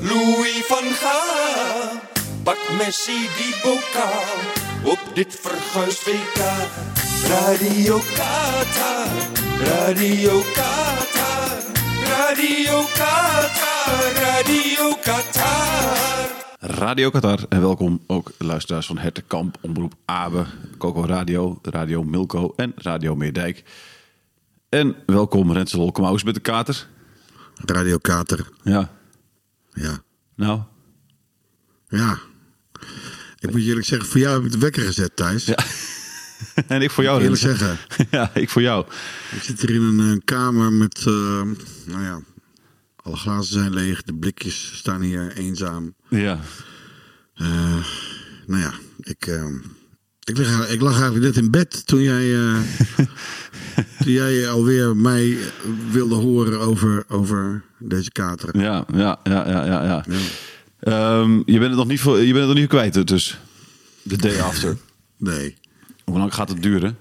Louis van Gaal. Pak Messi die bokaal op dit verguisd WK. Radio Qatar, Radio Qatar, Radio Qatar, Radio Qatar. Radio Qatar en welkom ook luisteraars van Hertenkamp, Omroep Abe, Coco Radio, Radio Milko en Radio Meerdijk. En welkom Rensel Holkemaus met de kater. Radio Kater. Ja, Ja. nou, Ja. Ik moet je eerlijk zeggen, voor jou heb ik de wekker gezet, Thijs. Ja. en ik voor jou Eerlijk Rensel. zeggen. Ja, ik voor jou. Ik zit hier in een eh, kamer met, eh, nou ja, alle glazen zijn leeg, de blikjes staan hier eenzaam. Ja, Eh, nou ja, ik, ik, lig, ik lag eigenlijk net in bed toen jij, eh, toen jij alweer mij wilde horen over, over deze kater. ja, ja, ja, ja, ja. ja. Ehm, je bent het nog niet, voor, je bent het nog niet kwijt, dus de day after. Nee. Hoe lang gaat het duren?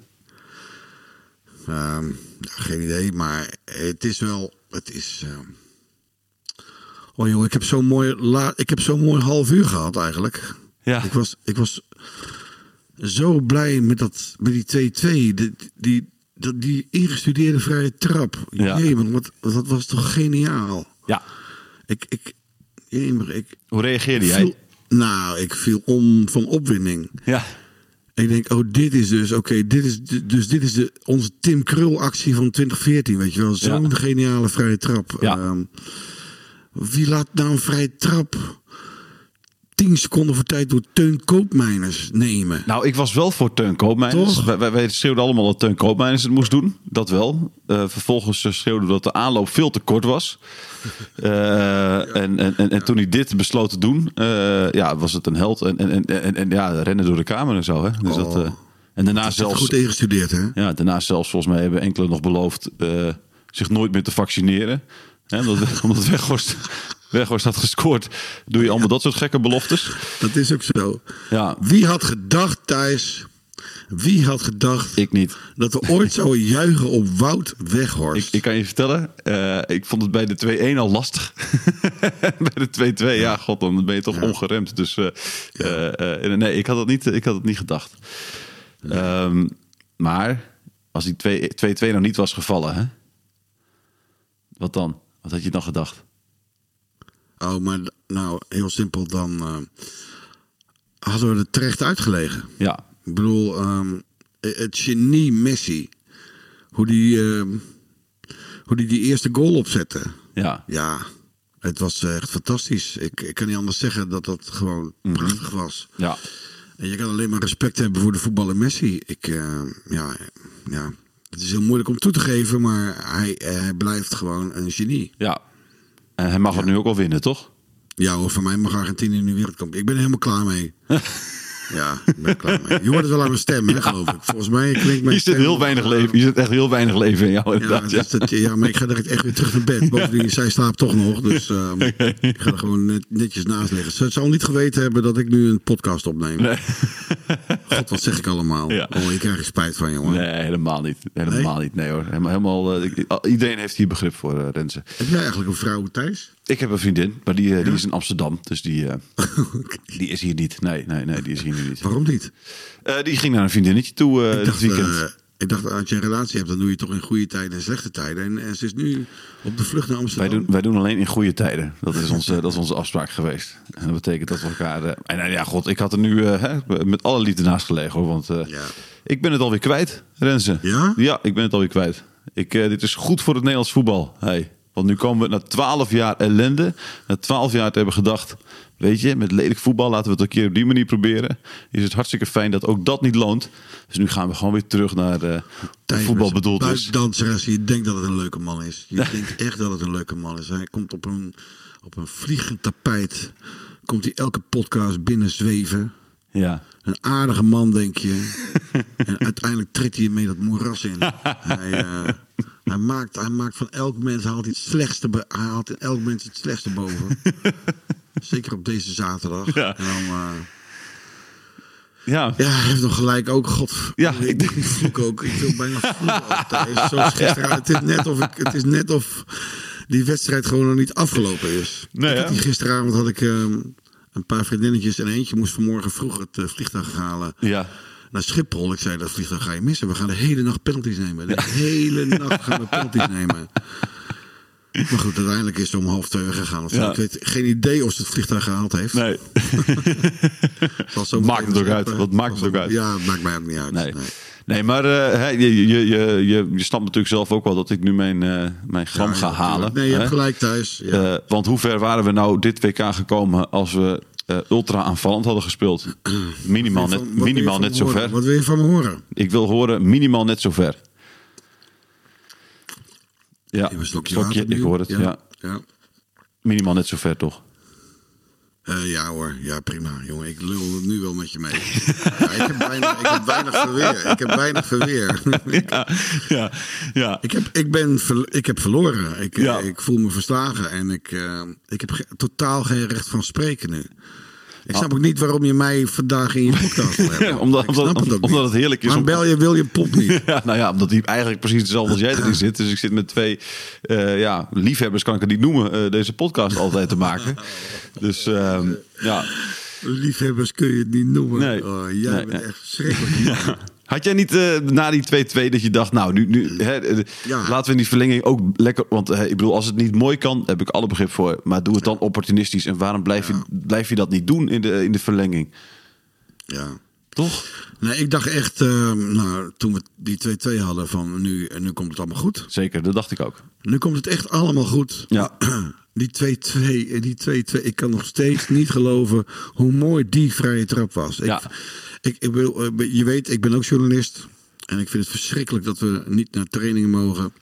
Ehm, ja, geen idee, maar het is wel. Het is. ehm, Oh joh, ik heb zo'n mooi, la... ik heb zo'n mooi half uur gehad eigenlijk. Ja. Ik was, ik was zo blij met, dat, met die 2-2. Die, die, dat, die ingestudeerde vrije trap. Ja. Man, wat, dat was toch geniaal. Ja. Ik, ik, jemig, ik Hoe reageerde jij? viel, nou, ik viel om van opwinding. Ja. Ik denk, oh, dit is dus, oké, dit is dus dit is de, onze Tim Krul actie van 2014, weet je wel. Zo'n Ja. geniale vrije trap. Ja. Ehm, wie laat nou een vrije trap 10 seconden voor tijd door Teun Koopmeiners nemen? Nou, ik was wel voor Teun Koopmeiners. Toch? Wij, wij, wij schreeuwden allemaal dat Teun Koopmeiners het moest doen. Dat wel. Eh, vervolgens eh, schreeuwden we dat de aanloop veel te kort was. Eh, en, en, en, en toen hij dit besloot te doen, ja, was het een held. En, en, en, en, ja, rennen door de kamer en zo. Hè? Dus dat, eh, en daarna Dat zelfs, goed ingestudeerd, hè? ja, daarna zelfs, volgens mij hebben enkele nog beloofd zich nooit meer te vaccineren. Hè? Omdat, omdat Weghorst, Weghorst had gescoord, doe je allemaal dat soort gekke beloftes. Dat is ook zo. Ja. Wie had gedacht, Thijs, wie had gedacht Ik niet. dat we ooit zouden juichen op Wout Weghorst? Ik, ik kan je vertellen, eh, ik vond het bij de 2-1 al lastig. bij de 2-2, ja, god, dan ben je toch ongeremd. Dus eh, eh, nee, ik had het niet, ik had het niet gedacht. Ehm, maar als die 2 2-2 nog niet was gevallen, hè? wat dan? Wat had je dan gedacht? Oh, maar nou, heel simpel, dan eh, hadden we er terecht uitgelegen. Ja, Ik bedoel, ehm, het genie Messi, hoe die, ehm, hoe die die eerste goal opzette. ja, Ja, het was echt fantastisch. Ik, ik kan niet anders zeggen dat dat gewoon prachtig was. ja. En je kan alleen maar respect hebben voor de voetballer Messi. Ik, eh, ja, ja, het is heel moeilijk om toe te geven, maar hij, hij blijft gewoon een genie. ja. En hij mag het nu ook al winnen, toch? Ja hoor, voor mij mag Argentinië nu wereldkampioen. Ik ben er helemaal klaar mee. ja, ik ben er klaar mee. Je hoort het wel aan mijn stem, hè, geloof ik. Volgens mij klinkt mijn Hier zit stem... heel weinig leven. Hier zit echt heel weinig leven in jou, Ja, inderdaad. Ja, dus dat, ja, maar ik ga direct echt weer terug naar bed. Bovendien, zij slaapt toch nog. Dus ehm, ik ga er gewoon net- netjes naast liggen. Ze zal niet geweten hebben dat ik nu een podcast opneem. Nee. God, wat zeg ik allemaal? Ja. Oh, ik krijg er spijt van, jongen. Nee, helemaal niet. Helemaal niet. Nee hoor. Helemaal, helemaal, eh, iedereen heeft hier begrip voor, eh, Renze. Heb jij eigenlijk een vrouw, Thijs? Ik heb een vriendin, maar die, eh, die is in Amsterdam. Dus die, eh, die is hier niet. Nee, nee, nee, die is hier nu niet. Waarom niet? Eh, die ging naar een vriendinnetje toe Ik dit weekend. ik dacht, als je een relatie hebt, dan doe je toch in goede tijden en slechte tijden. En, en ze is nu op de vlucht naar wij, Amsterdam. doen, wij doen alleen in goede tijden. Dat is, onze, dat is onze afspraak geweest. En dat betekent dat we elkaar... en ja, god, ik had er nu met alle liefde naast gelegen. Hoor, want Ja. ik ben het alweer kwijt, Renze. Ja? Ja, ik ben het alweer kwijt. Ik, dit is goed voor het Nederlands voetbal. Hey. Want nu komen we na twaalf jaar ellende. Na twaalf jaar te hebben gedacht... Weet je, met lelijk voetbal laten we het een keer op die manier proberen. Is het hartstikke fijn dat ook dat niet loont. Dus nu gaan we gewoon weer terug naar Thijs voetbal bedoeld is. buikdanseres. Je denkt dat het een leuke man is. Je denkt echt dat het een leuke man is. Hij komt op een, op een vliegend tapijt. Komt hij elke podcast binnen zweven. Ja. Een aardige man, denk je. en uiteindelijk treedt hij mee dat moeras in. hij, eh, hij, maakt, hij maakt van elk mens haalt het slechtste, hij haalt elk mens het slechtste boven. Zeker op deze zaterdag. Ja. En dan, eh, Ja. ja, hij heeft nog gelijk ook. God, Ja, ik, ik- ik vloek ook. Ik wil bijna vloeken. Zoals gisteren. Het is net of ik, het is net of die wedstrijd gewoon nog niet afgelopen is. Nee, die gisteravond had ik ehm, een paar vriendinnetjes en eentje moest vanmorgen vroeg het eh, vliegtuig halen Ja. Naar Schiphol. Ik zei dat vliegtuig ga je missen. We gaan de hele nacht penalties nemen. De hele nacht gaan we penalties nemen. Maar goed, uiteindelijk is het om half twee weggegaan. Of. Ja. Ik weet geen idee of ze het vliegtuig gehaald heeft. Nee. Maakt het ook uit. Wat maakt het ook uit? Ja, maakt mij ook niet uit. Nee. Nee. Nee, maar eh, je, je, je, je, snapt natuurlijk zelf ook wel dat ik nu mijn, eh, mijn gram Ja, ga halen. Nee, je hè? hebt gelijk thuis. Ja. Eh, want hoe ver waren we nou dit WK gekomen als we eh, ultra aanvallend hadden gespeeld? Minimaal net, minimaal net zo ver. Wat wil je van me horen? Ik wil horen minimaal net zo ver. Ja, stokje, ik hoor het. Ja. Ja, ja. Minimaal net zo ver, toch? Eh, ja hoor, ja prima. Jongen, ik lul nu wel met je mee. ja, ik, heb weinig, ik heb weinig verweer. Ik heb weinig verweer. Ja, ja, ja. ik, heb, ik, ben ik heb verloren. Ik, Ja. ik voel me verslagen. En ik, eh, ik heb totaal geen recht van spreken nu. Ik snap ook niet waarom je mij vandaag in je podcast. Ah. omdat, omdat, het omdat het heerlijk is Waarom om... bel je William Pomp niet? Ja, nou ja, omdat hij eigenlijk precies hetzelfde als jij erin zit. Dus ik zit met twee eh, ja, liefhebbers, kan ik het niet noemen, eh, deze podcast altijd te maken. Dus ehm, ja. Liefhebbers kun je het niet noemen. Nee. Oh, jij Nee, bent nee. echt verschrikkelijk. Had jij niet eh, na die 2-2 dat je dacht, nou, nu, nu hè, eh, Ja. laten we in die verlenging ook lekker... Want eh, ik bedoel, als het niet mooi kan, heb ik alle begrip voor. Maar doe het dan opportunistisch. En waarom blijf, je, blijf je dat niet doen in de, in de verlenging? Ja. Toch? Nee, ik dacht echt, nou, toen we die 2-2 hadden, van nu, nu komt het allemaal goed. Zeker, dat dacht ik ook. Nu komt het echt allemaal goed. Ja. Die 2-2, eh, die 2-2, ik kan nog steeds niet geloven hoe mooi die vrije trap was. Ik, Ja. ik, ik wil, eh, je weet, ik ben ook journalist. En ik vind het verschrikkelijk dat we niet naar trainingen mogen.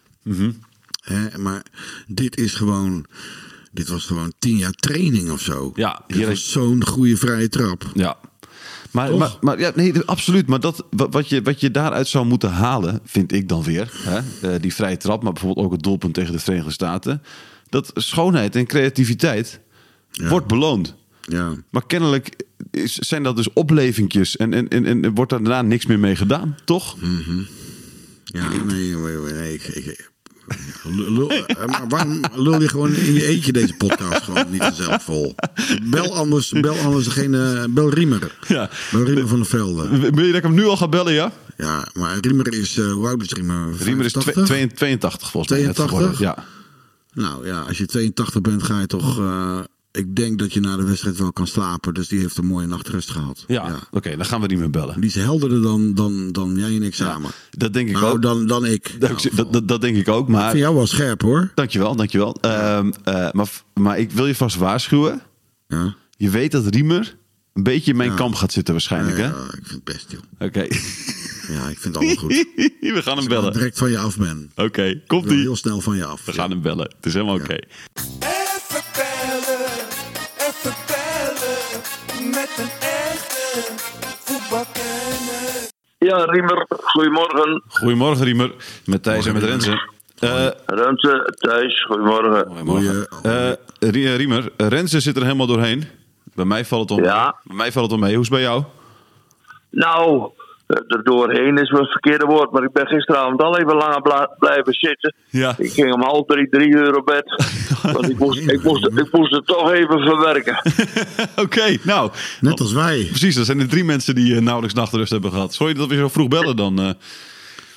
Hè, maar dit is gewoon, dit was gewoon tien jaar training of zo. Ja, dit hier was is- zo'n goede vrije trap. Ja. Maar, maar, maar ja, nee, absoluut. Maar dat, wa- wat, je, wat je daaruit zou moeten halen, vind ik dan weer. Hè? eh, die vrije trap, maar bijvoorbeeld ook het doelpunt tegen de Verenigde Staten. Dat schoonheid en creativiteit wordt beloond. Ja. Maar kennelijk is, zijn dat dus oplevingjes en, en, en, en wordt daar daarna niks meer mee gedaan, toch? Ja, nee, nee, nee, nee, ik, ik- lul- eh, maar waarom lul je gewoon in je eentje deze podcast gewoon niet gezellig vol? Bel anders, bel anders degene, bel Riemer. Ja. Bel Riemer van der Velde. Wil je dat ik hem nu al ga bellen, ja? Ja, maar Riemer is, eh hoe oud is Riemer? Riemer is 85? 82, 82 volgens mij. net 82? geworden. Ja. Nou ja, als je 82 bent ga je toch, eh, ik denk dat je na de wedstrijd wel kan slapen. Dus die heeft een mooie nachtrust gehad. Ja, oké, dan gaan we niet meer bellen. Die is helderder dan, dan, dan jij en ik samen. Dat denk ik Nou, ook. dan, dan ik. Dat, Nou, dat, dat, dat denk ik ook, maar... vind jou wel scherp hoor. Dankjewel, dankjewel. Ehm eh, maar, maar ik wil je vast waarschuwen. Ja. Je weet dat Riemer een beetje in mijn Ja. kamp gaat zitten waarschijnlijk, Ja, hè? ja, ik vind het best, joh. Oké. Ja, ik vind het allemaal goed. we gaan hem ik bellen. Oké, direct van je af ben. Ik wil komt-ie. heel snel van je af. We gaan hem bellen. Het is helemaal oké. Even bellen, even bellen. Met een echte voetbalkenner. Ja, Riemer, goedemorgen. Goedemorgen, Riemer. Met Thijs en met Renze. Eh Renze, Thijs, goedemorgen. Goedemorgen. Eh, Rie- Riemer, Renze zit er helemaal doorheen. Bij mij valt het om. Ja. Bij mij valt het om mee. Hoe is het bij jou? Nou, er doorheen is wel het verkeerde woord, maar ik ben gisteravond al even langer bla- blijven zitten. Ja. Ik ging om half drie, drie uur op bed. want ik moest, ik, moest, ik moest het toch even verwerken. Oké, nou. Net als wij. Precies, dat zijn de drie mensen die eh, nauwelijks nachtrust hebben gehad. Sorry dat we zo vroeg bellen dan. eh.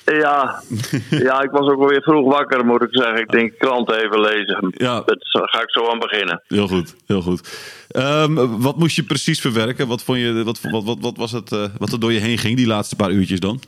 Ja, ja, ik was ook alweer vroeg wakker, moet ik zeggen. Ik denk krant even lezen. Ja. Dat ga ik zo aan beginnen. Heel goed, heel goed. Ehm, wat moest je precies verwerken? Wat, vond je, wat, wat, wat, wat was het eh, wat er door je heen ging die laatste paar uurtjes dan?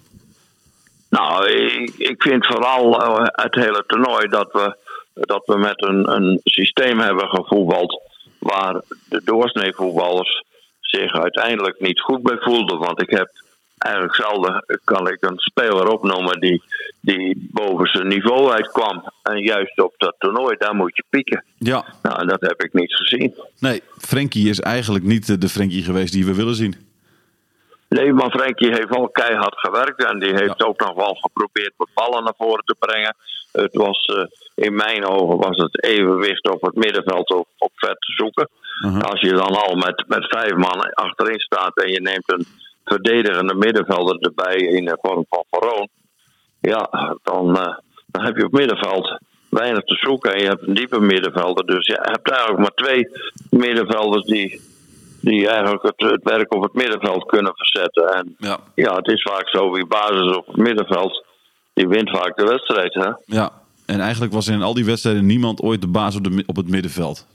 Nou, ik, ik vind vooral eh, het hele toernooi dat we dat we met een, een systeem hebben gevoetbald waar de doorsnee voetballers zich uiteindelijk niet goed bij voelden. Want ik heb eigenlijk zelden kan ik een speler opnoemen die, die boven zijn niveau uitkwam. En juist op dat toernooi, daar moet je pieken. Ja, Nou, dat heb ik niet gezien. nee, Frenkie is eigenlijk niet de- de Frenkie geweest die we willen zien. Nee, maar Frenkie heeft al keihard gewerkt en die heeft ook nog wel geprobeerd wat ballen naar voren te brengen. Het was, eh, in mijn ogen was het evenwicht op het middenveld op, op vet te zoeken. Als je dan al met, met vijf man achterin staat en je neemt een verdedigende middenvelder erbij in de vorm van Veroon. Ja, dan, eh, dan heb je op middenveld weinig te zoeken en je hebt een diepe middenvelder. Dus je hebt eigenlijk maar twee middenvelders die, die eigenlijk het, het werk op het middenveld kunnen verzetten. En Ja, ja, het is vaak zo, wie basis op het middenveld, die wint vaak de wedstrijd. Hè? ja. En eigenlijk was in al die wedstrijden niemand ooit de baas op, de, op het middenveld.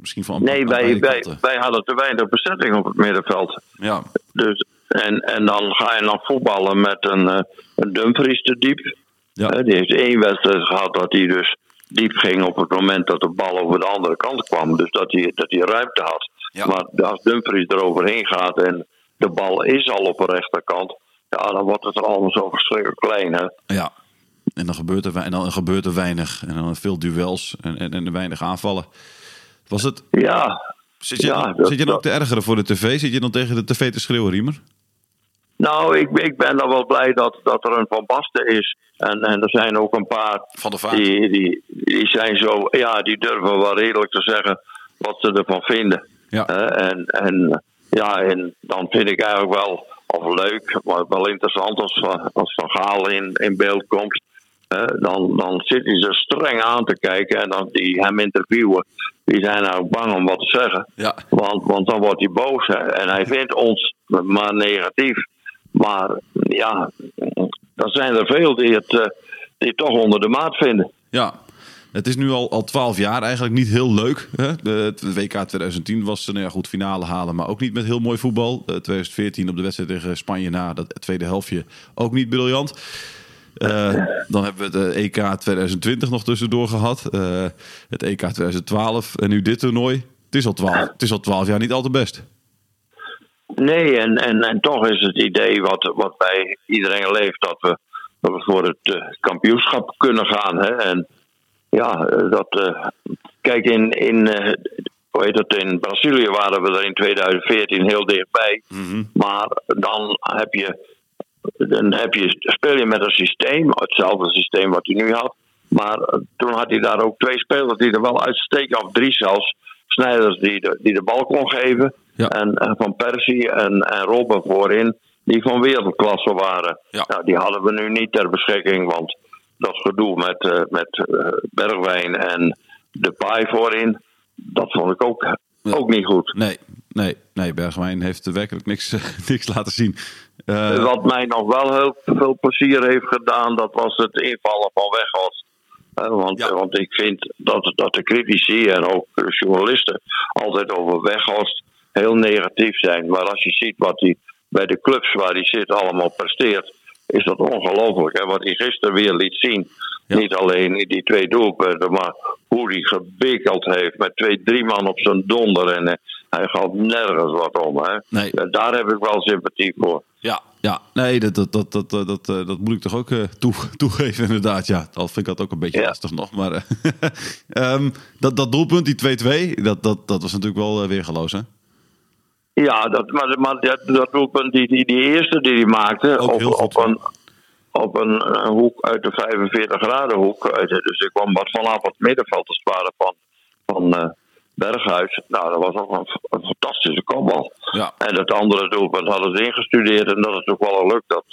Misschien van Nee, wij, wij, wij hadden te weinig bezetting op het middenveld. Ja, Dus, en, en dan ga je dan voetballen met een, eh, een Dumfries te diep. ja. Die heeft één wedstrijd gehad dat hij dus diep ging op het moment dat de bal over de andere kant kwam. Dus dat hij, dat hij ruimte had. Ja. Maar als Dumfries eroverheen gaat en de bal is al op de rechterkant, ja, dan wordt het er allemaal zo verschrikkelijk klein. Hè? ja. En dan gebeurt er, en dan gebeurt er weinig. En dan veel duels en, en, en weinig aanvallen. Was het, Ja, zit je, Ja, dat- zit je dan ook te ergeren voor de tv? Zit je dan tegen de tv te schreeuwen, Riemer? Nou, ik, ik ben dan wel blij dat, dat er een Van Basten is. En, en er zijn ook een paar Van de Vaart. die, die, die zijn zo, ja, die durven wel redelijk te zeggen wat ze ervan vinden. Ja. En, en ja, en dan vind ik eigenlijk wel, of leuk, maar wel interessant als, Van- als Van Gaal in, in beeld komt. Dan, dan zit hij ze streng aan te kijken en dan die hem interviewen, die zijn nou bang om wat te zeggen. Ja. Want, want dan wordt hij boos hè, en hij vindt ons maar negatief. Maar ja, dan zijn er veel die het, eh, die toch onder de maat vinden. Ja, het is nu al, al 12 jaar eigenlijk niet heel leuk. Hè? De, WK 2010 was nou ja, goed finale halen, maar ook niet met heel mooi voetbal. Eh, 2014 op de wedstrijd tegen Spanje na dat tweede helftje ook niet briljant. Eh, dan hebben we het eh, EK 2020 nog tussendoor gehad. Eh, het EK 2012 en nu dit toernooi. Het is al 12, het is al 12 jaar niet al te best. Nee, en, en, en toch is het idee wat, wat bij iedereen leeft dat we, dat we voor het eh, kampioenschap kunnen gaan. Hè? En ja, eh, dat. eh, kijk, in, in, hoe heet het, in Brazilië waren we er in 2014 heel dichtbij. Maar dan heb je. Dan heb je, speel je met een systeem, hetzelfde systeem wat hij nu had. Maar toen had hij daar ook twee spelers die er wel uitsteken, of drie zelfs. Snijders die de, die de bal kon geven. Ja. En, en Van Persie en, en Robben voorin, die van wereldklasse waren. Ja. Nou, die hadden we nu niet ter beschikking, want dat gedoe met, eh, met eh, Bergwijn en de paai voorin, dat vond ik ook, ook niet goed. Nee, nee, nee. Bergwijn heeft werkelijk niks, niks laten zien. Eh, Wat mij nog wel heel veel plezier heeft gedaan, dat was het invallen van Weghorst. Eh, want, Ja. want ik vind dat, dat de critici en ook de journalisten altijd over Weghorst heel negatief zijn. Maar als je ziet wat hij bij de clubs waar hij zit allemaal presteert, is dat ongelooflijk. hè, Wat hij gisteren weer liet zien. Ja. Niet alleen in die twee doelpunten, maar hoe hij gebikkeld heeft met twee, drie man op zijn donder. En eh, hij gaat nergens wat om. Hè. Nee. Eh, Daar heb ik wel sympathie voor. Ja, ja. nee, dat, dat, dat, dat, dat, dat, eh, dat moet ik toch ook eh, toe, toegeven, inderdaad. Ja, al vind ik dat ook een beetje Ja. lastig nog. Maar eh, ehm, dat, dat doelpunt, die 2-2, dat, dat, dat was natuurlijk wel eh, weergeloos, hè? Ja, dat, maar, maar dat, dat doelpunt, die, die, die eerste die hij maakte, op, goed, op, een, op een, eh, hoek uit de 45 graden hoek. de- Dus ik kwam wat vanaf het middenveld het ware van, van eh, Berghuis. Nou, dat was ook een, een fantastische kopbal. Ja. En dat andere doelpunt hadden ze ingestudeerd en dat het ook wel lukt. Dat,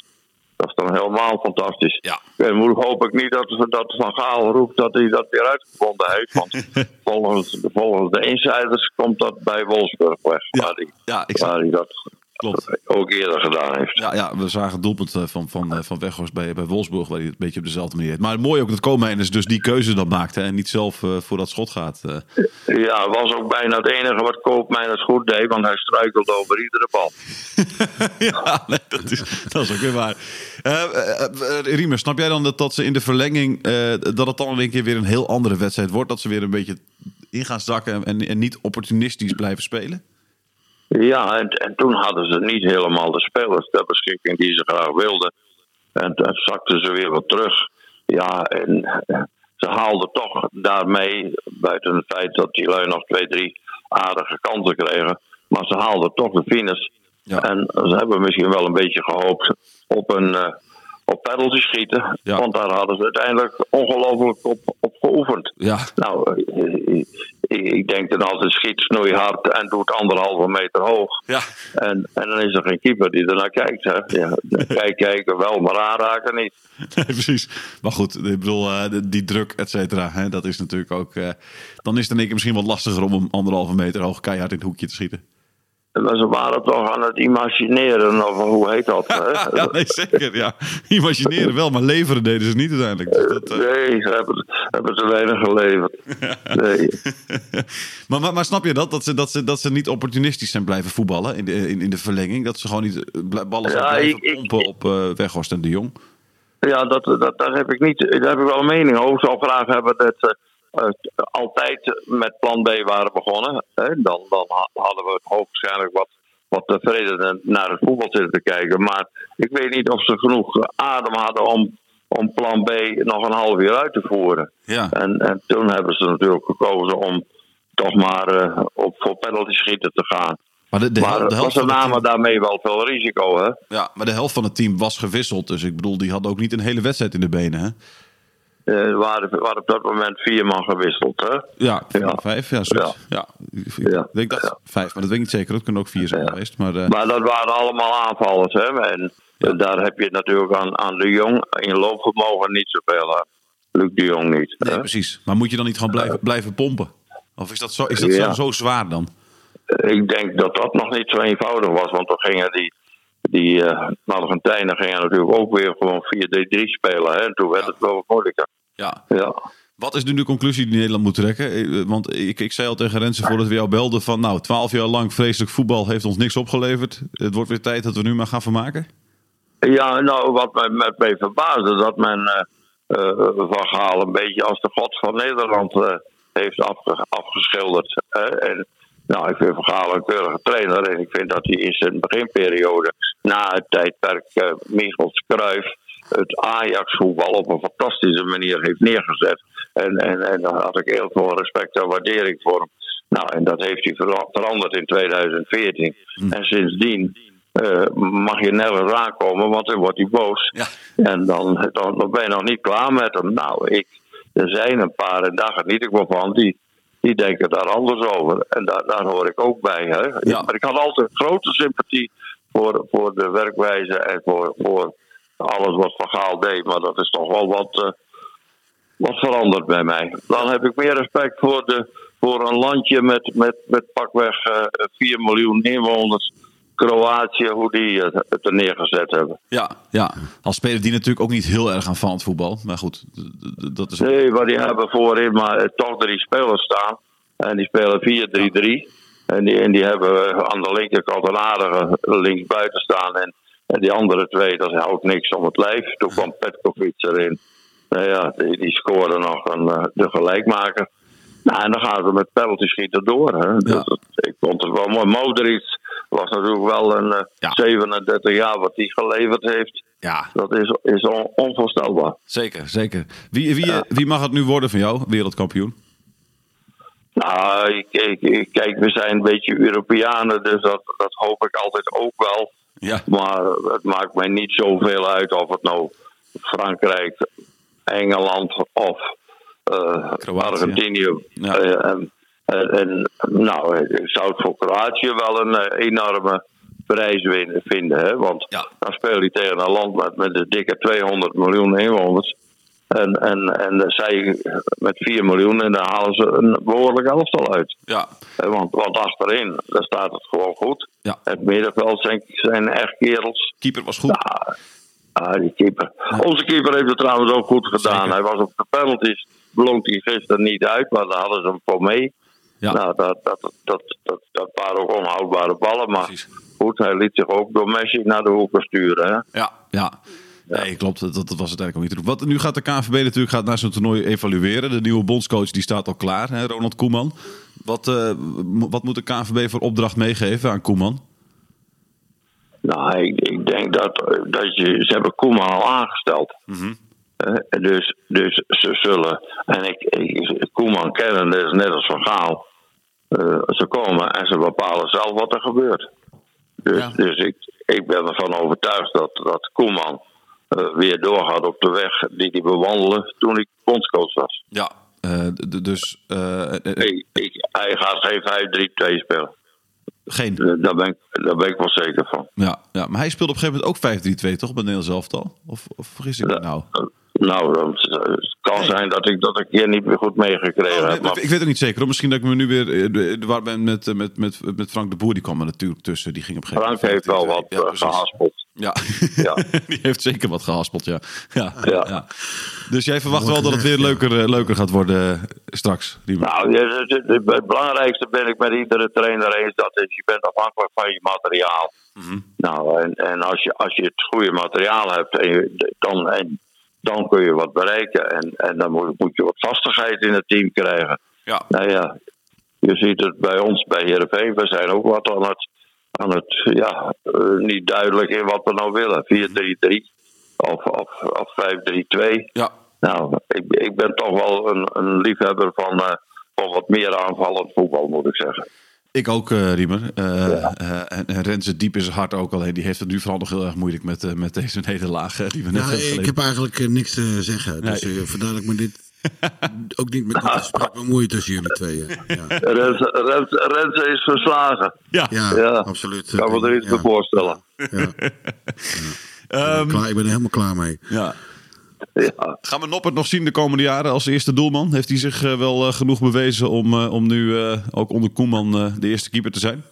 dat is dan helemaal fantastisch. Ja. En moet hoop ik niet dat, dat Van Gaal roept dat hij dat weer uitgevonden heeft. Want volgens, volgens de insiders komt dat bij Wolfsburg weg. Ja. Waar hij, Ja, waar hij dat Klopt. ook eerder gedaan heeft. Ja, ja, we zagen het doelpunt eh, van, van, eh, van Weghorst bij, bij Wolfsburg, waar hij het een beetje op dezelfde manier deed. Maar mooi ook dat Koolmeijers dus die keuze dan maakte en niet zelf eh, voor dat schot gaat. Ja, was ook bijna het enige wat Koopmeiners goed deed, want hij struikelde over iedere bal. ja, nee, dat, is, dat is ook weer waar. Eh, Riemer, snap jij dan dat, dat ze in de verlenging, dat het dan in één keer weer een heel andere wedstrijd wordt? Dat ze weer een beetje in gaan zakken en, en niet opportunistisch blijven spelen? Ja, en, en toen hadden ze niet helemaal de spelers ter beschikking die ze graag wilden. En toen zakten ze weer wat terug. Ja, en eh, ze haalden toch daarmee, buiten het feit dat die lui nog twee, drie aardige kansen kregen. Maar ze haalden toch de finish. Ja. En ze hebben misschien wel een beetje gehoopt op een eh, op penalty schieten. Ja. Want daar hadden ze uiteindelijk ongelooflijk op, op geoefend. Ja, Nou, eh, ik, denk dan altijd schiet snoeihard en doet anderhalve meter hoog. ja. En, en dan is er geen keeper die ernaar kijkt. Hè. Ja, kijk, kijken wel, maar aanraken niet. Nee, precies. Maar goed, ik bedoel, eh, die druk, et cetera, hè, dat is natuurlijk ook... eh, dan is het in één keer misschien wat lastiger om hem anderhalve meter hoog keihard in het hoekje te schieten. Ze waren toch aan het imagineren, of hoe heet dat? Hè? Ja, nee, zeker, ja. Imagineren wel, maar leveren deden ze niet uiteindelijk. Dus dat, eh, Nee, ze hebben, hebben te weinig geleverd. Nee. maar, maar, maar snap je dat? Dat ze, dat, ze, dat ze niet opportunistisch zijn blijven voetballen in de, in, in de verlenging? Dat ze gewoon niet eh, ballen zijn Ja, blijven ik- ik- pompen op eh Weghorst en de Jong? Ja, dat, dat, daar, heb ik niet, daar heb ik wel een mening over. Ik zou graag hebben dat ze eh, altijd met plan B waren begonnen. Hè? Dan, dan ha- hadden we hoogstwaarschijnlijk wat, wat tevreden naar het voetbal zitten te kijken. Maar ik weet niet of ze genoeg adem hadden om, om plan B nog een half uur uit te voeren. Ja, En, en toen hebben ze natuurlijk gekozen om toch maar eh, op voor penalty schieten te gaan. maar de, de, hel- maar de helft ze namen team, daarmee wel veel risico, hè? ja, maar de helft van het team was gewisseld. Dus ik bedoel, die hadden ook niet een hele wedstrijd in de benen, hè? Eh, Er waren, waren op dat moment vier man gewisseld, hè? Ja, Ja. vijf, ja, zoiets. Ja. Ik Ja. denk dat Ja. vijf, maar dat weet ik niet zeker. Dat kunnen ook vier zijn Ja. geweest. Maar, eh, Maar dat waren allemaal aanvallers, hè? En Ja. eh, daar heb je natuurlijk aan, aan de Jong in loopvermogen niet zoveel aan. Luc de Jong niet. nee, hè? precies. Maar moet je dan niet gewoon blijven, blijven pompen? Of is dat zo, is dat Ja. zo, zo zwaar dan? Ik denk dat dat nog niet zo eenvoudig was, want dan gingen die, die eh Argentijnen gingen natuurlijk ook weer gewoon 4-3-3 spelen, hè? En toen werd het wel wat moeilijker. Ja. Ja. Wat is nu de conclusie die Nederland moet trekken? Eh, Want ik, ik zei al tegen Rensen voordat we jou belden van... nou, twaalf jaar lang vreselijk voetbal heeft ons niks opgeleverd. Het wordt weer tijd dat we nu maar gaan vermaken. Ja, nou, wat mij, met mij verbaasde, dat men eh Van Gaal een beetje als de god van Nederland heeft afge- afgeschilderd. hè. en nou, ik vind Van Gaal een keurige trainer en ik vind dat hij in zijn beginperiode, na het tijdperk eh Michels Cruijff, het Ajax-voetbal op een fantastische manier heeft neergezet. En, en, en daar had ik heel veel respect en waardering voor hem. Nou, en dat heeft hij vera- veranderd in 2014. En sindsdien eh, mag je nergens aankomen, want dan wordt hij boos. Ja. En dan, dan, dan ben je nog niet klaar met hem. Nou, ik, er zijn een paar, en daar geniet ik wel van, die, die denken daar anders over. En daar, daar hoor ik ook bij. Hè. Ja. Maar ik had altijd grote sympathie voor, voor de werkwijze en voor, voor alles wat Van Gaal deed. Maar dat is toch wel wat, eh, wat veranderd bij mij. Dan heb ik meer respect voor, de, voor een landje met, met, met pakweg eh 4 miljoen inwoners. Kroatië, hoe die het er neergezet hebben. Ja, ja. Als speler die natuurlijk ook niet heel erg aan van het voetbal. Maar goed, dat is... Nee, maar die hebben voorin maar eh, toch drie spelers staan. En die spelen 4-3-3. En die, en die hebben eh, aan de linkerkant een aardige linksbuiten staan. En, en die andere twee, dat houdt niks om het lijf. Toen kwam Petkovic erin. Nou ja, die, die scoorde nog een, eh, de gelijkmaker. Nou, en dan gaan ze met penalty schieten door. Hè. Dus dat- ik vond het wel mooi. Modric was natuurlijk wel een eh, Ja. 37 jaar wat hij geleverd heeft. Ja, Dat is, is on- onvoorstelbaar. zeker, zeker. Wie, wie, wie mag het nu worden van jou, wereldkampioen? Nou, ik, ik, ik- kijk, we zijn een beetje Europeanen, dus dat, dat hoop ik altijd ook wel. Ja, Maar het maakt mij niet zoveel uit of het nou Frankrijk, Engeland of eh, Kroatië. Argentinië. Ja. Eh, en, nou, ik zou het voor Kroatië wel een eh, enorme prijs win- vinden. Hè? Want Ja. dan speel je tegen een land met, met een dikke 200 miljoen inwoners. En, en, en zij met 4 miljoen en dan halen ze een behoorlijk elftal uit. Ja, Eh, Want, want achterin, daar staat het gewoon goed. Ja. Het middenveld zijn, zijn echt kerels. keeper was goed. Ja, ah, die keeper. Onze keeper heeft het trouwens ook goed gedaan. Zeker. Hij was op de penalties, blonk hij gisteren niet uit, maar daar hadden ze hem voor mee. Ja. Nou, dat, dat, dat, dat, waren ook onhoudbare ballen. Maar Precies. goed, hij liet zich ook door Messi naar de hoeken sturen. Hè? Ja, ja. Nee, klopt. Dat, dat was uiteindelijk ook niet te doen. Wat, nu gaat de KNVB natuurlijk gaat naar zo'n toernooi evalueren. De nieuwe bondscoach die staat al klaar, hè, Ronald Koeman. Wat, eh, wat moet de KNVB voor opdracht meegeven aan Koeman? Nou, ik, ik denk dat, dat je, ze hebben Koeman al aangesteld. Eh, dus, dus ze zullen, en ik, ik Koeman kennen, dat is net als Van Gaal. Eh, ze komen en ze bepalen zelf wat er gebeurt. Dus, Ja. dus ik, ik ben ervan overtuigd dat, dat Koeman eh, weer doorgaat op de weg die hij bewandelde toen ik bondscoach was. Ja. eh, dus Ik, hij gaat geen 5-3-2 spelen. geen. Daar ben, ik, daar ben ik wel zeker van. Ja, ja, maar hij speelde op een gegeven moment ook 5-3-2, toch? Bij Nederlands elftal? Of, of vergis ik me nou? Nou, het kan zijn dat ik dat ik hier niet meer goed meegekregen Oh, nee, heb. Maar ik weet het niet zeker. Misschien dat ik me nu weer eh, war ben met, eh, met, met, met Frank de Boer. Die kwam er natuurlijk tussen. Die ging op een gegeven Frank heeft wel wat Ja, eh, gehaspeld. Ja. Ja. die heeft zeker wat gehaspeld, ja. Ja, ja. Ja. Dus jij verwacht wel dat het weer leuker, leuker gaat worden straks? Nou, het belangrijkste ben ik met iedere trainer eens. Dat is, je bent afhankelijk van je materiaal. Mhm. Nou, en, en als, je, als je het goede materiaal hebt, en je, dan, en, dan kun je wat bereiken. En, en dan moet, moet je wat vastigheid in het team krijgen. Ja. Nou ja, je ziet het bij ons, bij Heerenveen. We zijn ook wat aan het, aan het ja, eh, niet duidelijk in wat we nou willen. 4-3-3 of, of, of 5-3-2. Ja. Nou, ik, ik ben toch wel een, een liefhebber van, eh, van wat meer aanvallend voetbal, moet ik zeggen. Ik ook, eh, Riemer. Eh, eh, en, en Renze diep in zijn hart ook. Alleen die heeft het nu vooral nog heel erg moeilijk met, eh, met deze nederlaag die we net Ja, ik geleden. heb eigenlijk niks te zeggen. Dus Nee. vandaar dat ik me dit ook niet met dit gesprek bemoei tussen jullie tweeën. Ja, Renze, Renze, Renze is verslagen. Ja. ja, Ja. absoluut. Ik kan me er iets Ja, voorstellen. ja. Ehm, Klaar, ik ben er helemaal klaar mee. ja. Ja. Gaan we Noppert nog zien de komende jaren als eerste doelman? Heeft hij zich eh, wel eh, genoeg bewezen om, eh, om nu eh, ook onder Koeman eh, de eerste keeper te zijn?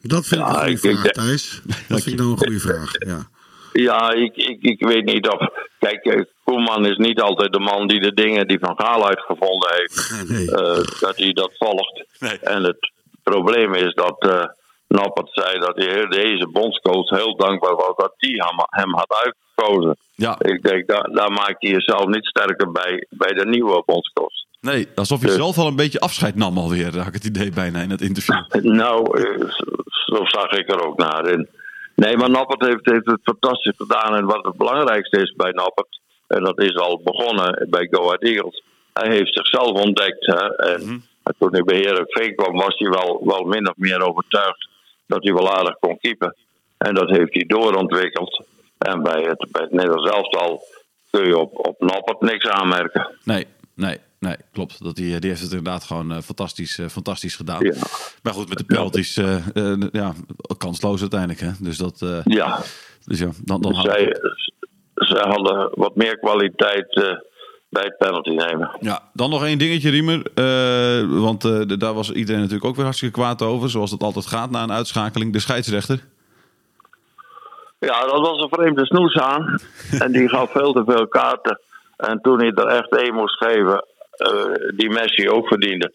Dat vind ik Ja, een goede ik- vraag, Thijs. Dat vind ik nou een goede vraag. Ja. Ja, ik, ik, ik weet niet of. Kijk, Koeman is niet altijd de man die de dingen die Van Gaal uitgevonden heeft, Nee. eh, dat hij dat volgt. Nee. En het probleem is dat eh Noppert zei dat hij deze bondscoach heel dankbaar was dat hij hem, had uitgekozen. Ja, Ik denk, daar, daar maakt hij jezelf niet sterker bij, bij de nieuwe bondscoach. nee, alsof hij Dus- zelf al een beetje afscheid nam alweer, had ik het idee bijna in het interview. Nou, eh, zo- zag ik er ook naar in. Nee, maar Noppert heeft, heeft het fantastisch gedaan. En wat het belangrijkste is bij Noppert, en dat is al begonnen bij Go Ahead Eagles, hij heeft zichzelf ontdekt. Hè? En toen hij bij Heerenveen kwam, was hij wel, wel min of meer overtuigd dat hij wel aardig kon keepen. En dat heeft hij doorontwikkeld. En bij het, bij het Nederlands elftal kun je op, op Noppert niks aanmerken. Nee, nee, nee, klopt. Dat die, die heeft het inderdaad gewoon eh, fantastisch, eh, fantastisch gedaan. Ja. Maar goed, met de penalties, eh, ja, kansloos uiteindelijk. Hè? Dus dat, Ja, dus ja, dan, dan zij, zij hadden wat meer kwaliteit bij het penalty nemen. Ja, dan nog één dingetje, Riemer. Eh, want eh, daar was iedereen natuurlijk ook weer hartstikke kwaad over. Zoals dat altijd gaat na een uitschakeling. De scheidsrechter. Ja, dat was een vreemde snoes aan. en die gaf veel te veel kaarten. En toen hij er echt één moest geven, eh, die Messi ook verdiende,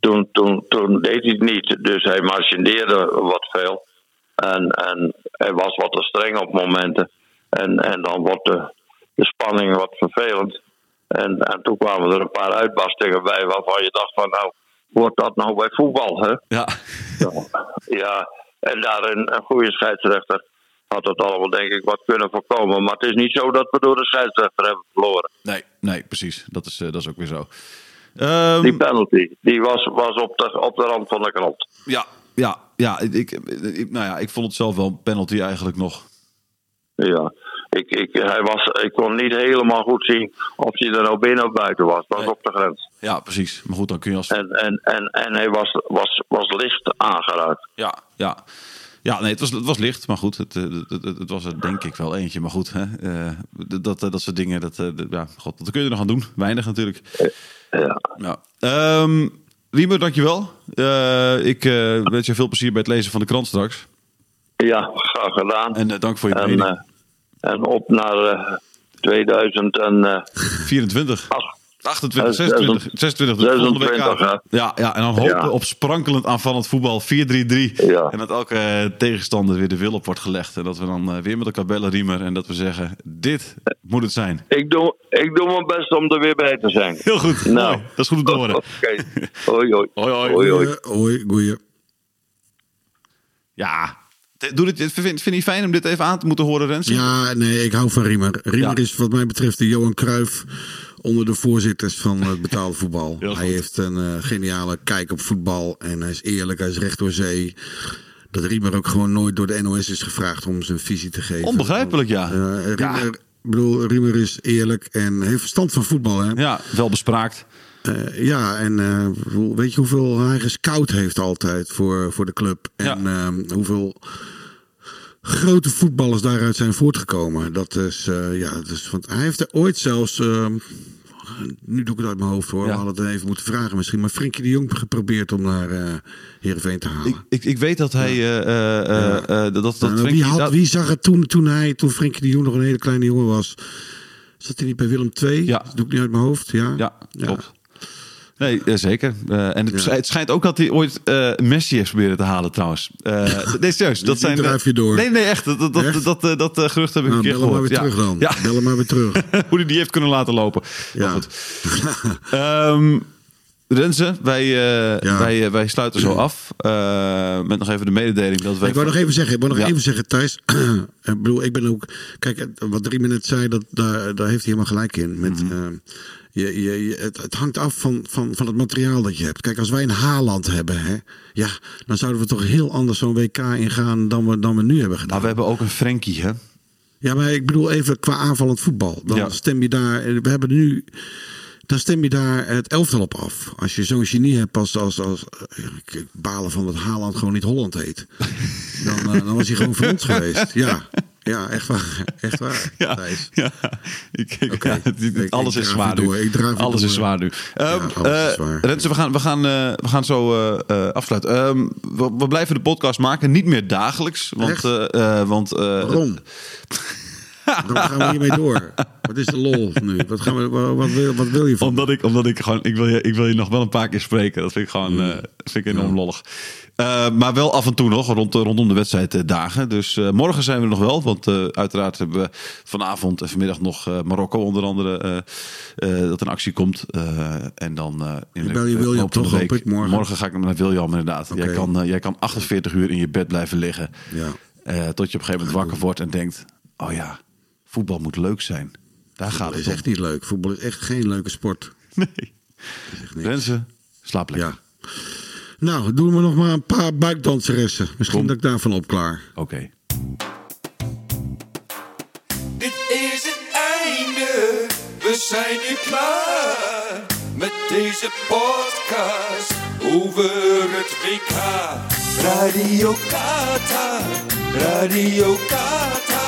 toen, toen, toen deed hij het niet. Dus hij marchandeerde wat veel. En, en hij was wat te streng op momenten. En, en dan wordt de, de spanning wat vervelend. En, en toen kwamen er een paar uitbarstingen bij waarvan je dacht van nou, wordt dat nou bij voetbal, hè? Ja, Ja, en daar een, goede scheidsrechter had het allemaal denk ik wat kunnen voorkomen. Maar het is niet zo dat we door de scheidsrechter hebben verloren. nee, nee, precies. Dat is, eh, dat is ook weer zo. Ehm, Die penalty, die was, was op, de, op de rand van de krant. ja, ja, ja ik- nou ja, ik vond het zelf wel een penalty eigenlijk nog. Ja, ik, ik, hij was, ik kon niet helemaal goed zien of hij er nou binnen of buiten was. Het was Nee. op de grens. Ja, precies. Maar goed, dan kun je als... En, en, en, en hij was, was, was licht aangeraakt. Ja, ja. Ja, nee, het was, het was licht, maar goed, het, eh, het, het, het was er denk ik wel eentje. Maar goed, hè, eh, dat, dat, dat soort dingen, dat, eh, dat- ja, god, wat kun je er nog aan doen? Weinig natuurlijk. Ja. Ja. Riemer, dankjewel. Eh ik eh, wens je veel plezier bij het lezen van de krant straks. ja, graag gedaan. En eh, dank voor je En, mening. En op naar eh 2008. 24. 28, Eh, 26, 26 de volgende week 26, aan. Ja, ja, en dan hopen Ja. op sprankelend aanvallend voetbal 4-3-3. Ja. En dat elke eh, tegenstander weer de wil op wordt gelegd. En dat we dan eh, weer met elkaar bellen, Riemer. En dat we zeggen, dit moet het zijn. Ik doe, ik doe mijn best om er weer bij te zijn. Heel goed. Nou. Mooi. Dat is goed om te horen. Oké. Hoi, hoi. Hoi, hoi. hoi, hoi. Hoi, goeie. Ja. Doe dit, vind, vind je fijn om dit even aan te moeten horen, Rens? Ja, nee, ik hou van Riemer. Riemer Ja. is wat mij betreft de Johan Cruijff onder de voorzitters van het betaalde voetbal. Hij goed. heeft een eh, geniale kijk op voetbal en hij is eerlijk, hij is recht door zee. Dat Riemer ook gewoon nooit door de NOS is gevraagd om zijn visie te geven. Onbegrijpelijk, ja. Eh, Riemer, Ja. bedoel, Riemer is eerlijk en heeft verstand van voetbal. Hè? Ja, wel bespraakt. Eh, ja, en eh, weet je hoeveel hij gescout heeft altijd voor, voor de club? En ehm, hoeveel grote voetballers daaruit zijn voortgekomen. Dat is, eh, ja, dat is, want hij heeft er ooit zelfs, ehm, nu doe ik het uit mijn hoofd hoor, Ja. we hadden het even moeten vragen misschien, maar Frenkie de Jong geprobeerd om naar eh Heerenveen te halen. Ik, ik, ik weet dat hij... dat, dat Nou, Frenkie- wie, had, dat- wie zag het toen, toen hij, toen Frenkie de Jong nog een hele kleine jongen was? Zat hij niet bij Willem II? Ja. Dat doe ik niet uit mijn hoofd, ja? Ja, klopt. Nee, eh, zeker. Eh, en het, het schijnt ook dat hij ooit eh, Messi heeft proberen te halen trouwens. Eh nee, serieus. Dat zijn, drijf je door. Nee, nee, echt. Dat, dat, dat, Echt? dat, dat, gerucht heb ik Nou, een keer bel hem maar weer ja. terug dan. Ja, Bel hem maar weer terug. hoe hij die heeft kunnen laten lopen. Ja. Goed. Ehm, Renze, wij, Ja. wij, wij sluiten zo af. Met nog even de mededeling dat wij... Ik wou nog even zeggen, ik wou nog Ja. even zeggen, Thijs. ik bedoel, ik ben ook. Kijk, wat Riemen net zei, dat, daar, daar heeft hij helemaal gelijk in. Met, Mhm. eh, je, je, je- het, het hangt af van, van, van het materiaal dat je hebt. Kijk, als wij een Haaland hebben, hè, ja, dan zouden we toch heel anders zo'n WK ingaan dan we, dan we nu hebben gedaan. Maar we hebben ook een Frenkie, hè? Ja, maar ik bedoel even qua aanvallend voetbal. Dan Ja. stem je daar. We hebben nu. Dan stem je daar het elftal op af. Als je zo'n genie hebt als. als, als eh, ik- ik balen van dat Haaland gewoon niet Holland heet. Dan, eh, dan was hij gewoon voor ons geweest. Ja, ja echt waar. Echt waar. Ja, Thijs. ja. Ik, ik- Oké. ja, Ik- alles ik is zwaar nu. Ik weer Alles door. is zwaar nu. Ehm, eh, zwaar. Renze, we gaan, we gaan, eh, we gaan zo eh, eh, afsluiten. Ehm, we, we blijven de podcast maken, niet meer dagelijks. Want, eh, eh, want eh, Waarom? Waarom gaan we hiermee door? Wat is de lol nu? Wat, gaan we, wat, wil, wat wil je van? Omdat ik, omdat ik gewoon, ik wil, je, ik wil je nog wel een paar keer spreken. Dat vind ik gewoon, eh, vind ik enorm lollig. Eh, maar wel af en toe nog, rond, rondom de wedstrijddagen. Dus eh, morgen zijn we nog wel. Want uiteraard hebben we vanavond en vanmiddag nog Marokko onder andere. dat in actie komt. En dan in Ik bel je William toch, week- ik, morgen. ga ik naar William inderdaad. Jij, kan, jij kan 48 uur in je bed blijven liggen. Ja. Tot je op een gegeven moment wakker wordt en denkt... Oh ja, voetbal moet leuk zijn. Daar gaat Dat het is om. echt niet leuk. Voetbal is echt geen leuke sport. Nee. Mensen, slaap lekker. Ja. Nou, doen we nog maar een paar buikdanseressen. Misschien Kom. dat ik daarvan opklaar. Oké. Dit is het einde, we zijn nu klaar met deze podcast over het WK. Radio Qatar, Radio Qatar,